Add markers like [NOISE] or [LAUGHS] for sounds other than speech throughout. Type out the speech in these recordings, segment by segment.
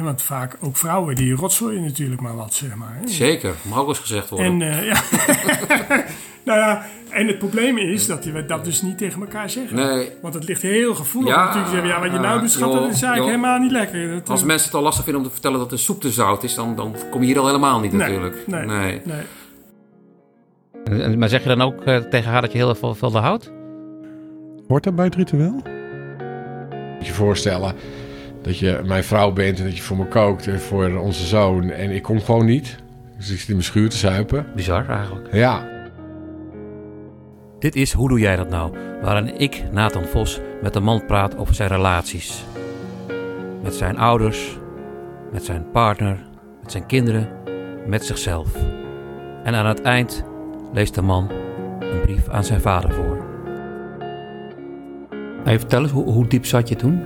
En want vaak ook vrouwen die rotzooien natuurlijk maar wat, zeg maar. hè. Zeker, mag ook eens gezegd worden. En, eh, ja. [LAUGHS] nou ja, en het probleem is dat we dat dus niet tegen elkaar zeggen. Nee, Want het ligt heel gevoelig Ja, natuurlijk. Zeggen, ja, wat je nou doet, schat, dat is eigenlijk joh. helemaal niet lekker. Dat, als eh, mensen het al lastig vinden om te vertellen dat de soep te zout is, dan, dan kom je hier al helemaal niet nee, natuurlijk. Nee, nee. Maar zeg je dan ook eh, tegen haar dat je heel veel veel houdt? Hoort dat bij het ritueel? Moet je voorstellen dat je mijn vrouw bent en dat je voor me kookt en voor onze zoon. En ik kom gewoon niet. Dus ik zit in mijn schuur te zuipen. Bizar eigenlijk. Ja, Dit is Hoe Doe Jij Dat Nou? Waarin ik, Nathan Vos, met een man praat over zijn relaties. Met zijn ouders, met zijn partner, met zijn kinderen, met zichzelf. En aan het eind leest de man een brief aan zijn vader voor. Hey, vertel eens, hoe, hoe diep zat je toen?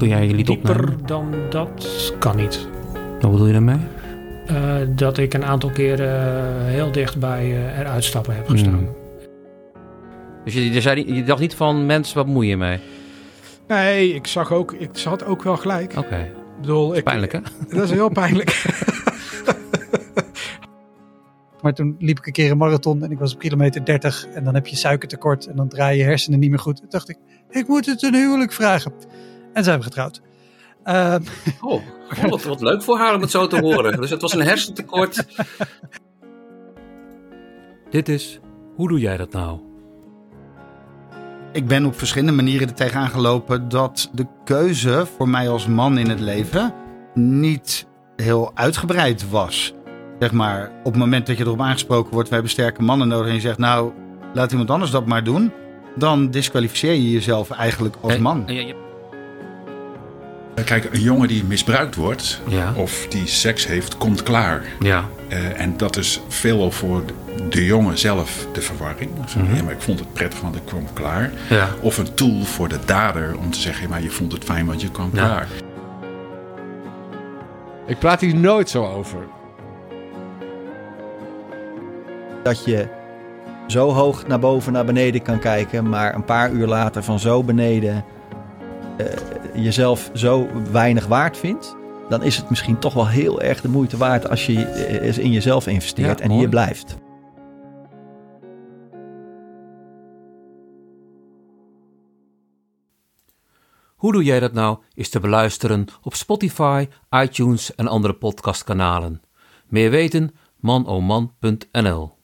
Toen jij je liet Dieper opnemen? dan dat kan niet. Wat bedoel je daarmee? Eh, dat ik een aantal keren heel dichtbij eh eruit stappen heb gestaan. Hmm. Dus je, je, zei, niet- je dacht niet van, mens, wat moet je mee? Nee, ik zag ook, ik had ook wel gelijk. Oké, Ik bedoel, ik, pijnlijk hè? [LAUGHS] Dat is heel pijnlijk. [LAUGHS] Maar toen liep ik een keer een marathon en ik was op kilometer 30 en dan heb je suikertekort en dan draai je hersenen niet meer goed. Toen dacht ik, ik moet het een huwelijk vragen. En zijn we getrouwd. Ehm, [LAUGHS] Oh, wat, wat leuk voor haar om het zo te horen. Dus het was een hersentekort. Dit is Hoe Doe Jij Dat Nou? Ik ben op verschillende manieren er tegenaan gelopen dat de keuze voor mij als man in het leven niet heel uitgebreid was. Zeg maar, op het moment dat je erop aangesproken wordt, we hebben sterke mannen nodig en je zegt, nou, laat iemand anders dat maar doen, dan disqualificeer je jezelf eigenlijk als man. Kijk, een jongen die misbruikt wordt Ja. of die seks heeft, komt klaar. Ja. Eh, en dat is veelal voor de jongen zelf de verwarring. Ja, maar ik vond het prettig, want ik kwam klaar. Ja. Of een tool voor de dader om te zeggen, ja, maar je vond het fijn, want je kwam Ja. klaar. ik praat hier nooit zo over. dat je zo hoog naar boven, naar beneden kan kijken, maar een paar uur later van zo beneden eh, jezelf zo weinig waard vindt, dan is het misschien toch wel heel erg de moeite waard als je eh, in jezelf investeert Ja, en mooi. hier blijft. Hoe Doe Jij Dat Nou is te beluisteren op Spotify, iTunes en andere podcastkanalen. Meer weten manoman.nl